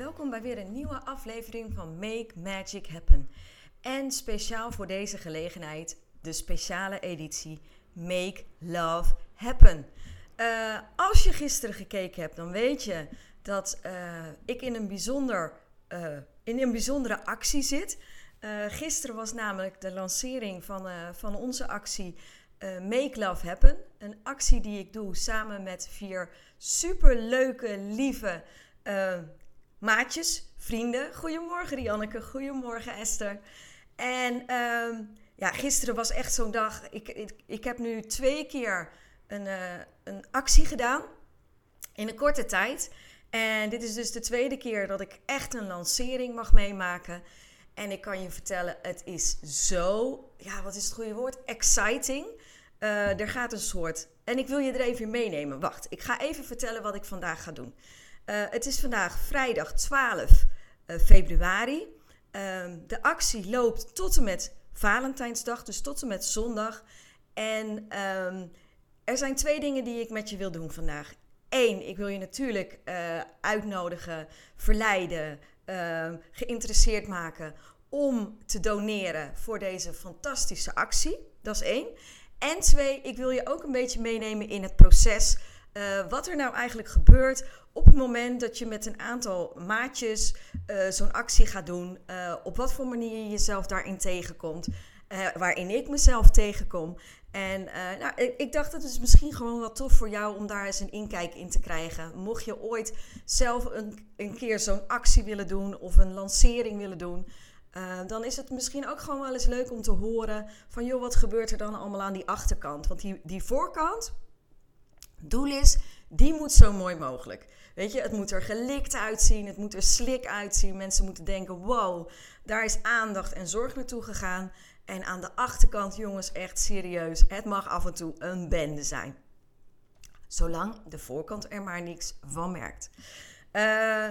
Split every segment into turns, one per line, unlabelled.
Welkom bij weer een nieuwe aflevering van Make Magic Happen. En speciaal voor deze gelegenheid de speciale editie Make Love Happen. Uh, als je gisteren gekeken hebt, dan weet je dat uh, ik in een, bijzonder, uh, in een bijzondere actie zit. gisteren was namelijk de lancering van, van onze actie Make Love Happen. Een actie die ik doe samen met vier superleuke, lieve maatjes, vrienden. Goedemorgen Rianneke, goedemorgen Esther. En ehm, ja, gisteren was echt zo'n dag. Ik, ik, ik heb nu twee keer een, uh, een actie gedaan in een korte tijd. En dit is dus de tweede keer dat ik echt een lancering mag meemaken. En ik kan je vertellen, het is zo, ja, wat is het goede woord? Exciting. Uh, er gaat een soort, en ik wil je er even meenemen. Wacht, ik ga even vertellen wat ik vandaag ga doen. Uh, het is vandaag vrijdag 12 februari. Ehm, de actie loopt tot en met Valentijnsdag, dus tot en met zondag. En um, er zijn twee dingen die ik met je wil doen vandaag. Eén, ik wil je natuurlijk uh, uitnodigen, verleiden, uh, geïnteresseerd maken om te doneren voor deze fantastische actie. Dat is één. En twee, ik wil je ook een beetje meenemen in het proces. Wat er nou eigenlijk gebeurt op het moment dat je met een aantal maatjes zo'n actie gaat doen. op wat voor manier je jezelf daarin tegenkomt. waarin ik mezelf tegenkom. En nou, ik, dacht dat het is misschien gewoon wel tof voor jou om daar eens een inkijk in te krijgen. Mocht je ooit zelf een, een keer zo'n actie willen doen of een lancering willen doen, dan is het misschien ook gewoon wel eens leuk om te horen van joh, wat gebeurt er dan allemaal aan die achterkant? Want die, die voorkant, doel is, die moet zo mooi mogelijk. Weet je, het moet er gelikt uitzien, het moet er slik uitzien. Mensen moeten denken, wow, daar is aandacht en zorg naartoe gegaan. En aan de achterkant, jongens, echt serieus. Het mag af en toe een bende zijn. Zolang de voorkant er maar niks van merkt. Uh,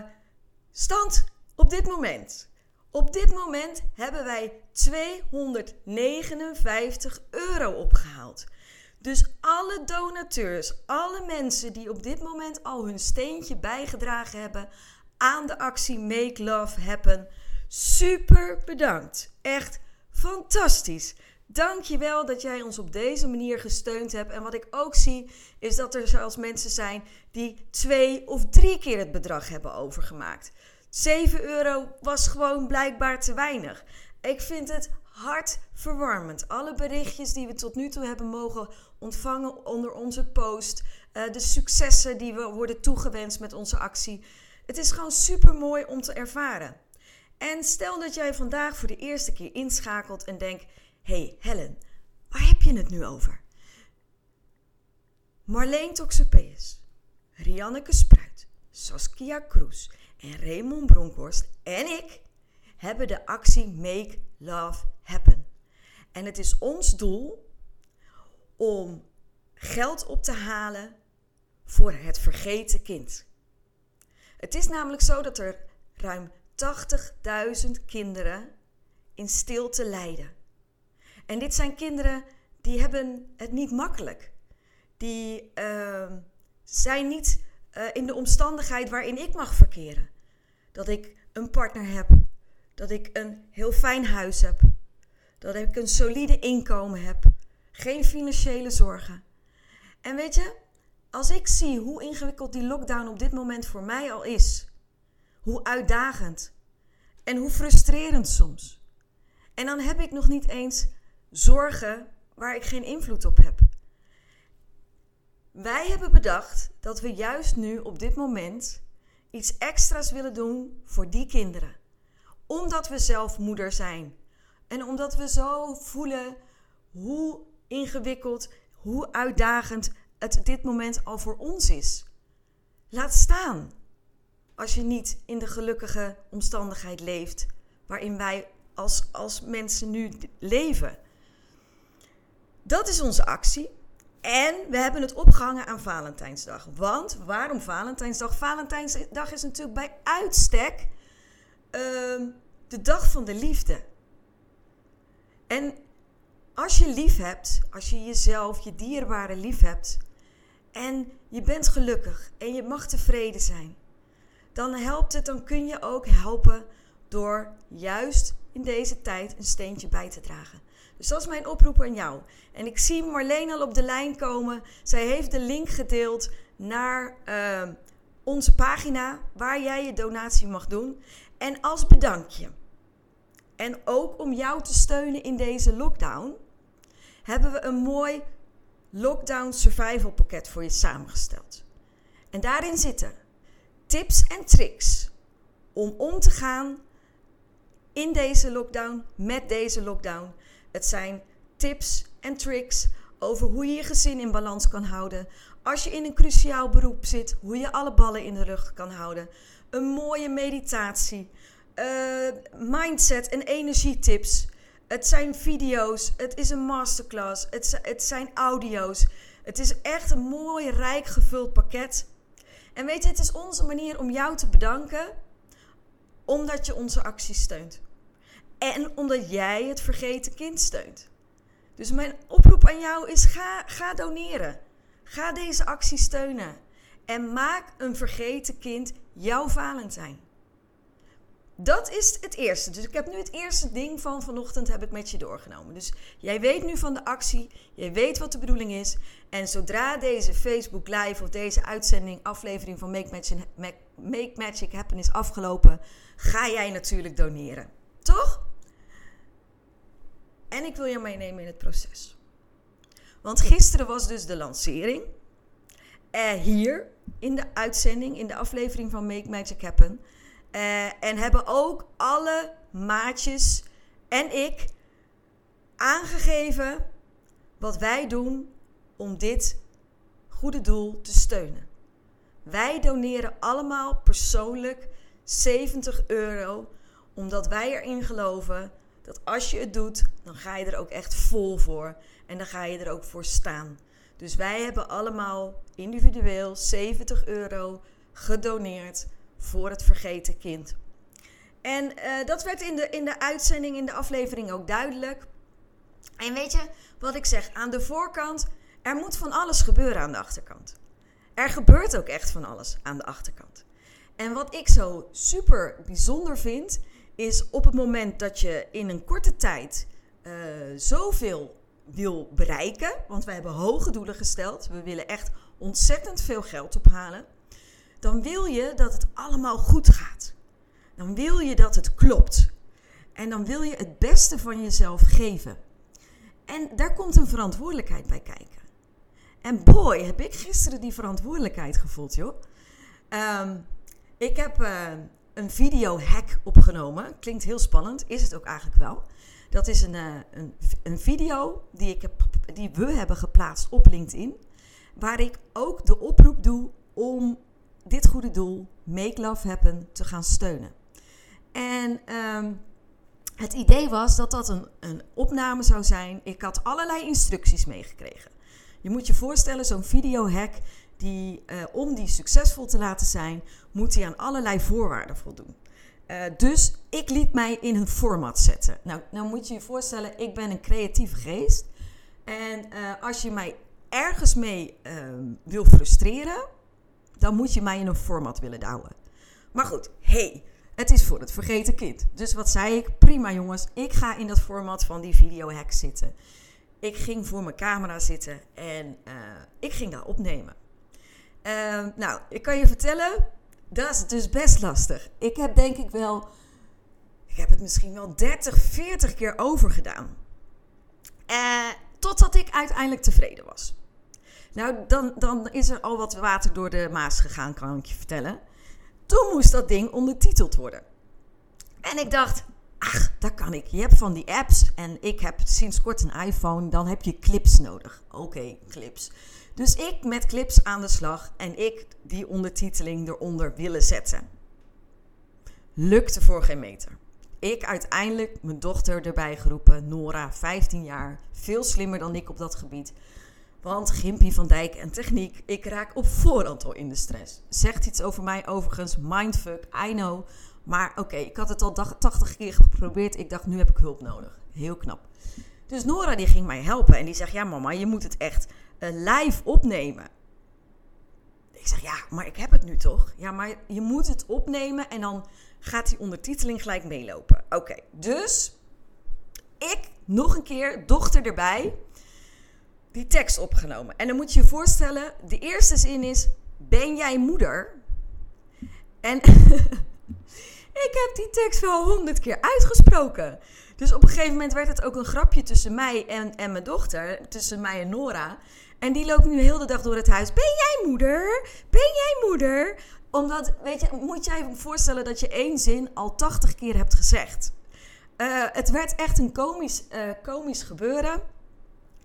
stand op dit moment. Op dit moment hebben wij 259 euro opgehaald. Dus alle donateurs, alle mensen die op dit moment al hun steentje bijgedragen hebben aan de actie Make Love Happen, super bedankt. Echt Fantastisch. Dank je wel dat jij ons op deze manier gesteund hebt. En wat ik ook zie, is dat er zelfs mensen zijn die twee of drie keer het bedrag hebben overgemaakt. 7 euro was gewoon blijkbaar te weinig. Ik vind het hartverwarmend. Alle berichtjes die we tot nu toe hebben mogen ontvangen onder onze post. Uh, de successen die we worden toegewenst met onze actie. Het is gewoon super mooi om te ervaren. En stel dat jij vandaag voor de eerste keer inschakelt en denkt: hey Helen, waar heb je het nu over? Marleen Toxopeus, Rianneke Spruit, Saskia Kroes en Raymond Bronkhorst en ik hebben de actie Make Love Happen. En het is ons doel om geld op te halen voor het vergeten kind. Het is namelijk zo dat er ruim 80.000 kinderen in stilte lijden. En dit zijn kinderen die hebben het niet makkelijk. Die uh, zijn niet uh, in de omstandigheid waarin ik mag verkeren. Dat ik een partner heb, dat ik een heel fijn huis heb, dat ik een solide inkomen heb, geen financiële zorgen. En weet je, als ik zie hoe ingewikkeld die lockdown op dit moment voor mij al is, hoe uitdagend en hoe frustrerend soms. En dan heb ik nog niet eens zorgen waar ik geen invloed op heb. Wij hebben bedacht dat we juist nu op dit moment iets extra's willen doen voor die kinderen. Omdat we zelf moeder zijn. En omdat we zo voelen hoe ingewikkeld, hoe uitdagend het dit moment al voor ons is. Laat staan als je niet in de gelukkige omstandigheid leeft waarin wij als, als mensen nu leven. Dat is onze actie. En we hebben het opgehangen aan Valentijnsdag. Want waarom Valentijnsdag? Valentijnsdag is natuurlijk bij uitstek uh, de dag van de liefde. En als je lief hebt, als je jezelf, je dierbare lief hebt en je bent gelukkig en je mag tevreden zijn, dan helpt het, dan kun je ook helpen door juist in deze tijd een steentje bij te dragen. Dus dat is mijn oproep aan jou. En ik zie Marleen al op de lijn komen. Zij heeft de link gedeeld naar uh, onze pagina waar jij je donatie mag doen. En als bedankje. En ook om jou te steunen in deze lockdown, hebben we een mooi lockdown survival pakket voor je samengesteld. En daarin zitten tips en tricks om om te gaan in deze lockdown, met deze lockdown. Het zijn tips en tricks over hoe je je gezin in balans kan houden. Als je in een cruciaal beroep zit, hoe je alle ballen in de lucht kan houden. Een mooie meditatie, uh, mindset en energietips. Het zijn video's, het is een masterclass, het, het zijn audio's. Het is echt een mooi, rijk gevuld pakket. En weet je, het is onze manier om jou te bedanken, omdat je onze actie steunt. En omdat jij het vergeten kind steunt. Dus mijn oproep aan jou is: ga, ga doneren. Ga deze actie steunen. En maak een vergeten kind jouw Valentijn. Dat is het eerste. Dus ik heb nu het eerste ding van vanochtend heb ik met je doorgenomen. Dus jij weet nu van de actie, jij weet wat de bedoeling is. En zodra deze Facebook Live of deze uitzending, aflevering van Make Magic, Make Magic Happen is afgelopen, ga jij natuurlijk doneren. Toch? En ik wil je meenemen in het proces. Want gisteren was dus de lancering. Uh, hier in de uitzending, in de aflevering van Make Magic Happen. Uh, en hebben ook alle maatjes en ik aangegeven wat wij doen om dit goede doel te steunen. Wij doneren allemaal persoonlijk 70 euro, omdat wij erin geloven dat als je het doet, dan ga je er ook echt vol voor en dan ga je er ook voor staan. Dus wij hebben allemaal individueel 70 euro gedoneerd voor het vergeten kind. En uh, dat werd in de, in de uitzending, in de aflevering ook duidelijk. En weet je wat ik zeg? Aan de voorkant, er moet van alles gebeuren aan de achterkant. Er gebeurt ook echt van alles aan de achterkant. En wat ik zo super bijzonder vind, is op het moment dat je in een korte tijd uh, zoveel wil bereiken, want wij hebben hoge doelen gesteld, we willen echt ontzettend veel geld ophalen, dan wil je dat het allemaal goed gaat. Dan wil je dat het klopt. En dan wil je het beste van jezelf geven. En daar komt een verantwoordelijkheid bij kijken. En boy, heb ik gisteren die verantwoordelijkheid gevoeld, joh. Um, ik heb uh, een video-hack opgenomen. Klinkt heel spannend, is het ook eigenlijk wel. Dat is een, uh, een, een, video die, ik heb, die we hebben geplaatst op LinkedIn. Waar ik ook de oproep doe om dit goede doel, Make Love Happen, te gaan steunen. En um, het idee was dat dat een, een opname zou zijn. Ik had allerlei instructies meegekregen. Je moet je voorstellen, zo'n video-hack, die, uh, om die succesvol te laten zijn, moet hij aan allerlei voorwaarden voldoen. Uh, dus ik liet mij in een format zetten. Nou, nou moet je je voorstellen, ik ben een creatieve geest. En uh, als je mij ergens mee wil frustreren, dan moet je mij in een format willen douwen. Maar goed, hey, het is voor het vergeten kind. Dus wat zei ik? Prima jongens, ik ga in dat format van die videohack zitten. Ik ging voor mijn camera zitten en uh, ik ging daar opnemen. Uh, nou, ik kan je vertellen, dat is dus best lastig. Ik heb denk ik wel, ik heb het misschien wel 30, 40 keer overgedaan. Uh, totdat ik uiteindelijk tevreden was. Nou, dan, dan is er al wat water door de Maas gegaan, kan ik je vertellen. Toen moest dat ding ondertiteld worden. En ik dacht, Ach, dat kan ik. Je hebt van die apps en ik heb sinds kort een iPhone. Dan heb je clips nodig. Oké, clips. Dus ik met clips aan de slag en ik die ondertiteling eronder willen zetten. Lukte voor geen meter. Ik uiteindelijk mijn dochter erbij geroepen, Nora, 15 jaar, veel slimmer dan ik op dat gebied. Want Gimpie van Dijk en techniek, ik raak op voorhand al in de stress. Zegt iets over mij overigens, mindfuck, I know. Maar oké, ik had het al 80 keer geprobeerd. Ik dacht, nu heb ik hulp nodig. Heel knap. Dus Nora die ging mij helpen en die zegt, ja mama, je moet het echt uh, live opnemen. Ik zeg, ja, maar ik heb het nu toch? Ja, maar je moet het opnemen en dan gaat die ondertiteling gelijk meelopen. Oké, dus ik nog een keer, dochter erbij, die tekst opgenomen. En dan moet je je voorstellen, de eerste zin is, ben jij moeder? En ik heb die tekst wel honderd keer uitgesproken. Dus op een gegeven moment werd het ook een grapje tussen mij en, en mijn dochter, tussen mij en Nora. En die loopt nu heel de dag door het huis. Ben jij moeder? Ben jij moeder? Omdat, weet je, moet jij je voorstellen dat je één zin al 80 keer hebt gezegd. Uh, het werd echt een komisch, uh, komisch gebeuren.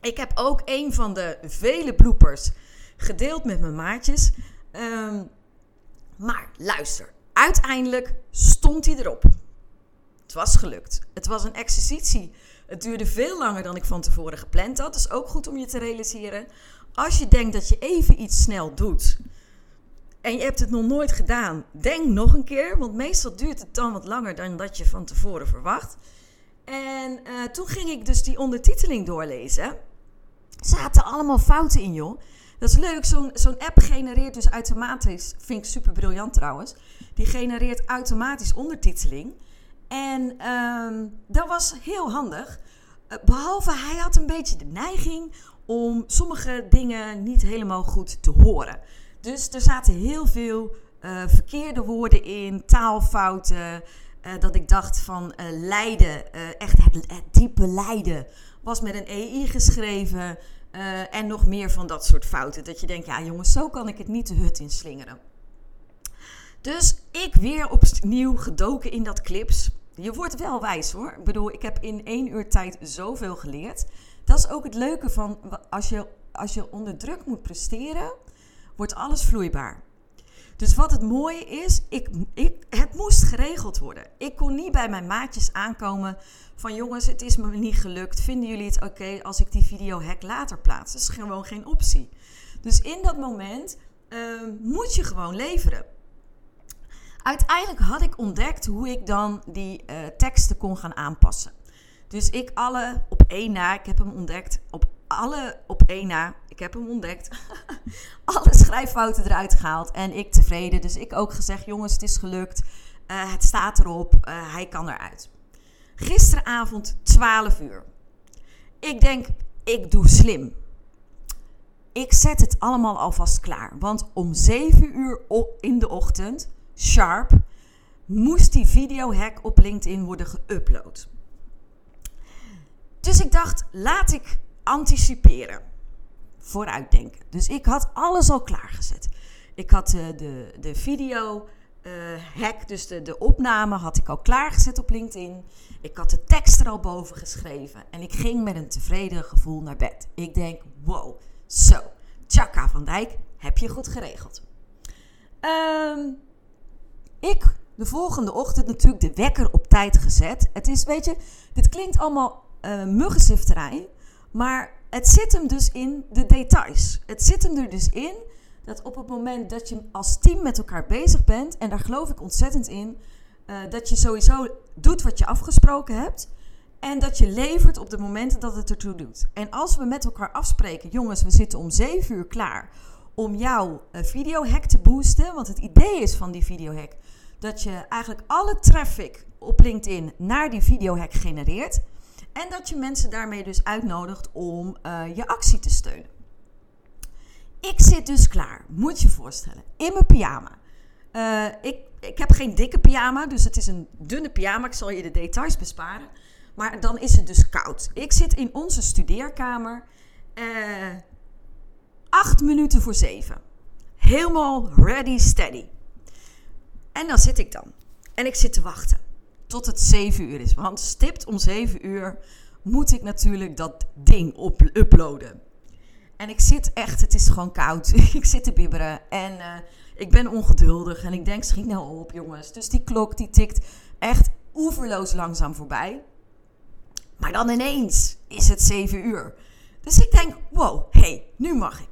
Ik heb ook een van de vele bloopers gedeeld met mijn maatjes. Um, maar luister, uiteindelijk stond hij erop. Het was gelukt. Het was een exercitie. Het duurde veel langer dan ik van tevoren gepland had. Dus ook goed om je te realiseren. Als je denkt dat je even iets snel doet en je hebt het nog nooit gedaan, denk nog een keer. Want meestal duurt het dan wat langer dan dat je van tevoren verwacht. En uh, toen ging ik dus die ondertiteling doorlezen. Zaten allemaal fouten in, joh. Dat is leuk. Zo'n app genereert dus automatisch, vind ik super briljant trouwens. Die genereert automatisch ondertiteling. En um, dat was heel handig. Uh, behalve hij had een beetje de neiging om sommige dingen niet helemaal goed te horen. Dus er zaten heel veel uh, verkeerde woorden in, taalfouten. Uh, dat ik dacht van uh, lijden, echt het, diepe lijden, was met een EI geschreven. En nog meer van dat soort fouten. Dat je denkt, ja jongens, zo kan ik het niet de hut in slingeren. Dus ik weer opnieuw gedoken in dat clips. Je wordt wel wijs hoor. Ik bedoel, ik heb in één uur tijd zoveel geleerd. Dat is ook het leuke van als je, als je onder druk moet presteren wordt alles vloeibaar. Dus wat het mooie is, ik, ik, het moest geregeld worden. Ik kon niet bij mijn maatjes aankomen van jongens, het is me niet gelukt. Vinden jullie het oké als ik die video hack later plaats? Dat is gewoon geen optie. Dus in dat moment uh, moet je gewoon leveren. Uiteindelijk had ik ontdekt hoe ik dan die uh, teksten kon gaan aanpassen. Dus ik alle op één na, ik heb hem ontdekt, op alle op één na, ik heb hem ontdekt. alle schrijffouten eruit gehaald en ik tevreden. Dus ik ook gezegd, jongens, het is gelukt. Uh, het staat erop, uh, hij kan eruit. Gisteravond 12 uur. Ik denk, ik doe slim. Ik zet het allemaal alvast klaar. Want om 7 uur in de ochtend, sharp, moest die videohack op LinkedIn worden geüpload. Dus ik dacht, laat ik anticiperen. Vooruitdenken. Dus ik had alles al klaargezet. Ik had uh, de, de video uh, hack, dus de, de opname, had ik al klaargezet op LinkedIn. Ik had de tekst er al boven geschreven. En ik ging met een tevreden gevoel naar bed. Ik denk, wow, zo, Chaka van Dijk, heb je goed geregeld. Um, ik de volgende ochtend natuurlijk de wekker op tijd gezet. Het is, weet je, dit klinkt allemaal uh, muggenzifterij. Maar het zit hem dus in de details. Het zit hem er dus in dat op het moment dat je als team met elkaar bezig bent, en daar geloof ik ontzettend in, uh, dat je sowieso doet wat je afgesproken hebt. En dat je levert op de momenten dat het ertoe doet. En als we met elkaar afspreken, jongens, we zitten om 7 uur klaar om jouw uh, videohack te boosten. Want het idee is van die videohack dat je eigenlijk alle traffic op LinkedIn naar die videohack genereert. En dat je mensen daarmee dus uitnodigt om uh, je actie te steunen. Ik zit dus klaar, moet je voorstellen, in mijn pyjama. Uh, ik, ik heb geen dikke pyjama, dus het is een dunne pyjama. Ik zal je de details besparen. Maar dan is het dus koud. Ik zit in onze studeerkamer. Uh, acht minuten voor zeven. Helemaal ready, steady. En dan zit ik dan. En ik zit te wachten. Tot het 7 uur is. Want stipt om 7 uur moet ik natuurlijk dat ding op uploaden. En ik zit echt, het is gewoon koud. ik zit te bibberen en uh, ik ben ongeduldig. En ik denk, schiet nou op jongens. Dus die klok die tikt echt oeverloos langzaam voorbij. Maar dan ineens is het 7 uur. Dus ik denk, wow, hé, hey, nu mag ik.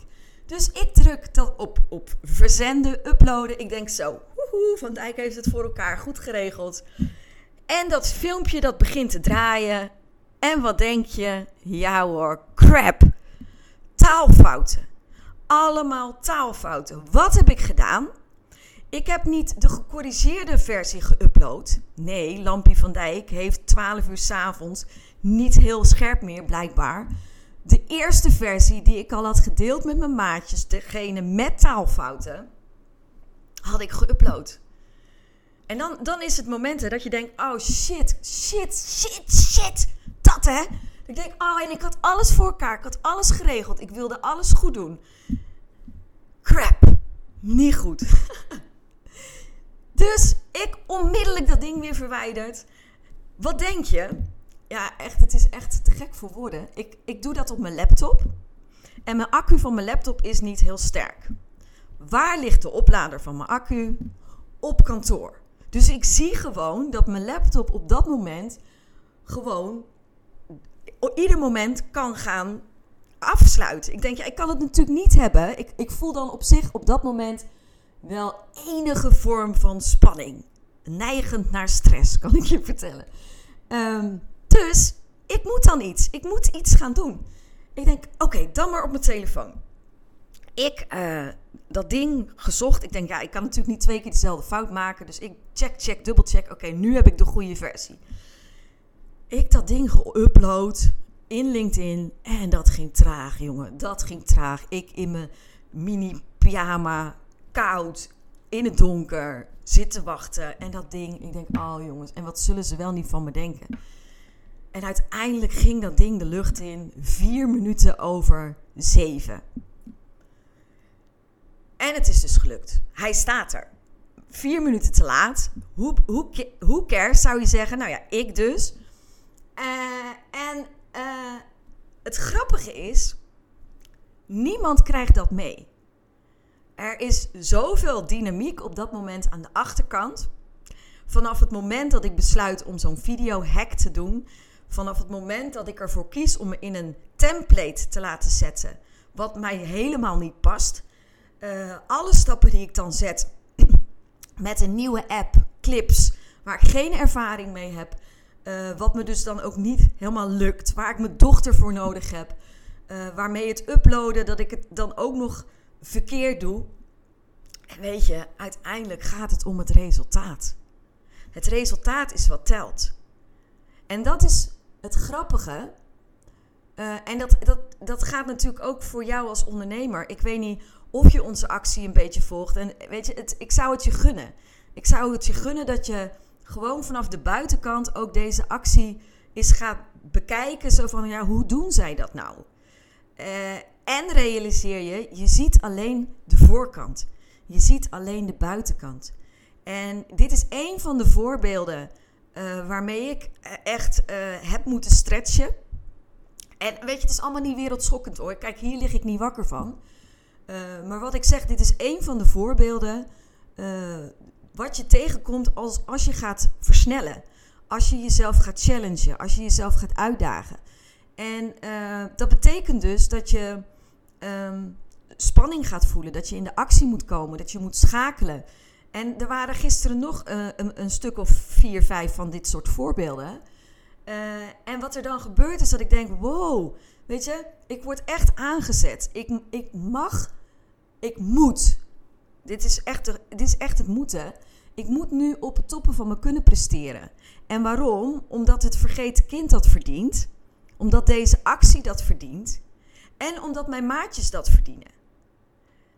Dus ik druk dat op, op verzenden, uploaden. Ik denk zo, woehoe, Van Dijk heeft het voor elkaar goed geregeld. En dat filmpje dat begint te draaien. En wat denk je? Ja hoor, crap. Taalfouten. Allemaal taalfouten. Wat heb ik gedaan? Ik heb niet de gecorrigeerde versie geüpload. Nee, Lampie van Dijk heeft 12 uur s'avonds niet heel scherp meer, blijkbaar. De eerste versie die ik al had gedeeld met mijn maatjes, degene met taalfouten, had ik geüpload. En dan, dan is het moment dat je denkt: oh shit, shit, shit, shit. Dat hè. Ik denk: oh, en ik had alles voor elkaar. Ik had alles geregeld. Ik wilde alles goed doen. Crap. Niet goed. dus ik onmiddellijk dat ding weer verwijderd. Wat denk je? Ja, echt, het is echt te gek voor woorden. Ik, ik doe dat op mijn laptop. En mijn accu van mijn laptop is niet heel sterk. Waar ligt de oplader van mijn accu? Op kantoor. Dus ik zie gewoon dat mijn laptop op dat moment gewoon ieder moment kan gaan afsluiten. Ik denk, ja, ik kan het natuurlijk niet hebben. Ik, ik voel dan op zich op dat moment wel enige vorm van spanning. Neigend naar stress, kan ik je vertellen. Um, dus ik moet dan iets. Ik moet iets gaan doen. Ik denk, oké, dan maar op mijn telefoon. Ik uh, dat ding gezocht. Ik denk, ja, ik kan natuurlijk niet twee keer dezelfde fout maken. Dus ik check, check, dubbelcheck. Oké, nu heb ik de goede versie. Ik dat ding geüpload in LinkedIn. En dat ging traag, jongen. Dat ging traag. Ik in mijn mini pyjama, koud, in het donker, zitten wachten. En dat ding, ik denk, oh jongens, en wat zullen ze wel niet van me denken? En uiteindelijk ging dat ding de lucht in vier minuten over zeven. En het is dus gelukt. Hij staat er. Vier minuten te laat. Hoe, cares zou je zeggen? Nou ja, ik dus. Uh, en uh, het grappige is, niemand krijgt dat mee. Er is zoveel dynamiek op dat moment aan de achterkant. Vanaf het moment dat ik besluit om zo'n video hack te doen, vanaf het moment dat ik ervoor kies om me in een template te laten zetten, wat mij helemaal niet past. Uh, alle stappen die ik dan zet met een nieuwe app, clips, waar ik geen ervaring mee heb, uh, wat me dus dan ook niet helemaal lukt, waar ik mijn dochter voor nodig heb, uh, waarmee het uploaden, dat ik het dan ook nog verkeerd doe. En weet je, uiteindelijk gaat het om het resultaat. Het resultaat is wat telt. En dat is het grappige, en dat, dat, dat gaat natuurlijk ook voor jou als ondernemer. Ik weet niet of je onze actie een beetje volgt. En weet je, het, ik zou het je gunnen. Ik zou het je gunnen dat je gewoon vanaf de buitenkant ook deze actie eens gaat bekijken. Zo van, ja, hoe doen zij dat nou? Uh, en realiseer je, je ziet alleen de voorkant. Je ziet alleen de buitenkant. En dit is een van de voorbeelden uh, waarmee ik eh, echt uh, heb moeten stretchen. En weet je, het is allemaal niet wereldschokkend hoor. Kijk, hier lig ik niet wakker van. Uh, maar wat ik zeg, dit is een van de voorbeelden wat je tegenkomt als, als je gaat versnellen. Als je jezelf gaat challengen, als je jezelf gaat uitdagen. En dat betekent dus dat je um, spanning gaat voelen, dat je in de actie moet komen, dat je moet schakelen. En er waren gisteren nog een, een, stuk of vier, vijf van dit soort voorbeelden. En wat er dan gebeurt is dat ik denk: wow, weet je, ik word echt aangezet. Ik, ik mag, ik moet. Dit is, echt, dit is echt het moeten. Ik moet nu op het toppen van me kunnen presteren. En waarom? Omdat het vergeten kind dat verdient. Omdat deze actie dat verdient. En omdat mijn maatjes dat verdienen.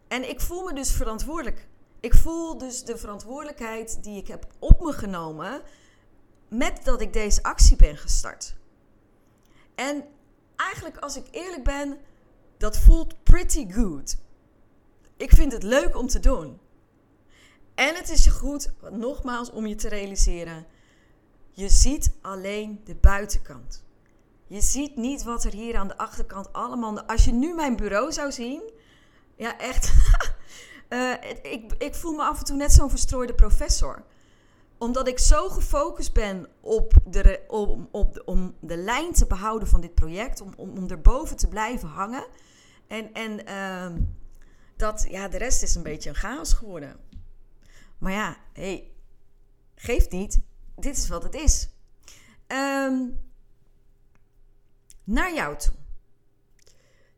En ik voel me dus verantwoordelijk ik voel dus de verantwoordelijkheid die ik heb op me genomen met dat ik deze actie ben gestart. En eigenlijk, als ik eerlijk ben, dat voelt pretty good. Ik vind het leuk om te doen. En het is goed, nogmaals, om je te realiseren. je ziet alleen de buitenkant. Je ziet niet wat er hier aan de achterkant allemaal. Als je nu mijn bureau zou zien. Ja, echt. uh, ik, ik voel me af en toe net zo'n verstrooide professor omdat ik zo gefocust ben op de, om, op, om de lijn te behouden van dit project, om, om, om erboven te blijven hangen. En, en uh, dat, ja, de rest is een beetje een chaos geworden. Maar ja, hey, geeft niet. Dit is wat het is. Um, naar jou toe.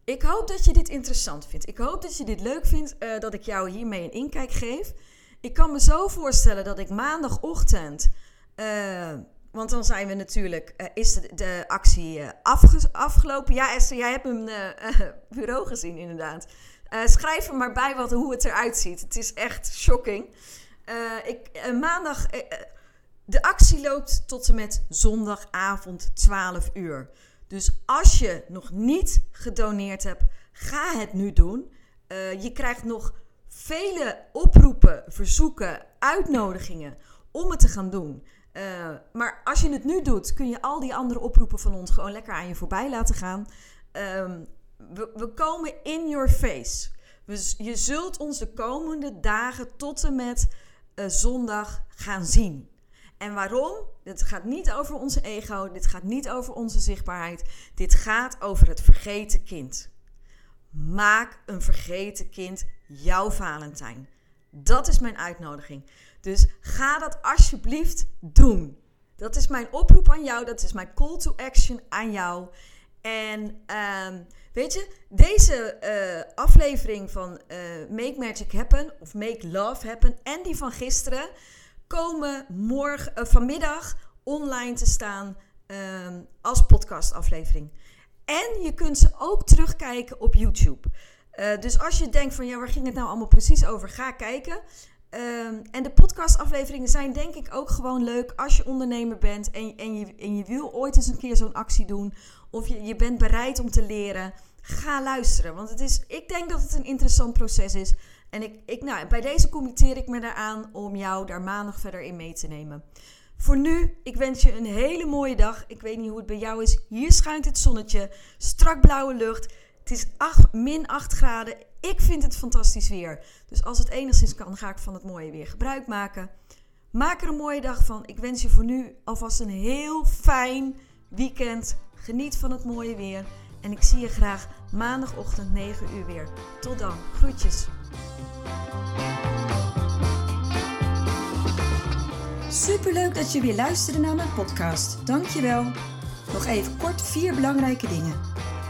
Ik hoop dat je dit interessant vindt. Ik hoop dat je dit leuk vindt, uh, dat ik jou hiermee een inkijk geef. Ik kan me zo voorstellen dat ik maandagochtend. Uh, want dan zijn we natuurlijk. Uh, is de, actie uh, afgelopen? Ja, Esther, jij hebt mijn bureau gezien, inderdaad. schrijf er maar bij wat, hoe het eruit ziet. Het is echt shocking. ik, maandag. de actie loopt tot en met zondagavond 12 uur. Dus als je nog niet gedoneerd hebt, ga het nu doen. je krijgt nog vele oproepen, verzoeken, uitnodigingen om het te gaan doen. Uh, maar als je het nu doet, kun je al die andere oproepen van ons gewoon lekker aan je voorbij laten gaan. Um, we, we, komen in your face. Je zult ons de komende dagen tot en met uh, zondag gaan zien. En waarom? Dit gaat niet over onze ego, dit gaat niet over onze zichtbaarheid. Dit gaat over het vergeten kind. Maak een vergeten kind jouw Valentijn. Dat is mijn uitnodiging. Dus ga dat alsjeblieft doen. Dat is mijn oproep aan jou. Dat is mijn call to action aan jou. En uh, weet je, deze uh, aflevering van uh, Make Magic Happen of Make Love Happen en die van gisteren komen morgen, uh, vanmiddag online te staan ehm, als podcastaflevering. En je kunt ze ook terugkijken op YouTube. Uh, dus als je denkt van ja, waar ging het nou allemaal precies over? Ga kijken. Uh, en de podcastafleveringen zijn denk ik ook gewoon leuk als je ondernemer bent en, en, je, en je wil ooit eens een keer zo'n actie doen. Of je, je bent bereid om te leren. Ga luisteren. Want het is, ik denk dat het een interessant proces is. En ik, ik, nou, bij deze committeer ik me daaraan om jou daar maandag verder in mee te nemen. Voor nu, ik wens je een hele mooie dag. Ik weet niet hoe het bij jou is. Hier schijnt het zonnetje, strak blauwe lucht. Het is 8, min 8 graden. Ik vind het fantastisch weer. Dus als het enigszins kan, ga ik van het mooie weer gebruik maken. Maak er een mooie dag van. Ik wens je voor nu alvast een heel fijn weekend. Geniet van het mooie weer. En ik zie je graag maandagochtend 9 uur weer. Tot dan. Groetjes.
Superleuk dat je weer luisterde naar mijn podcast. Dankjewel. Nog even kort vier belangrijke dingen.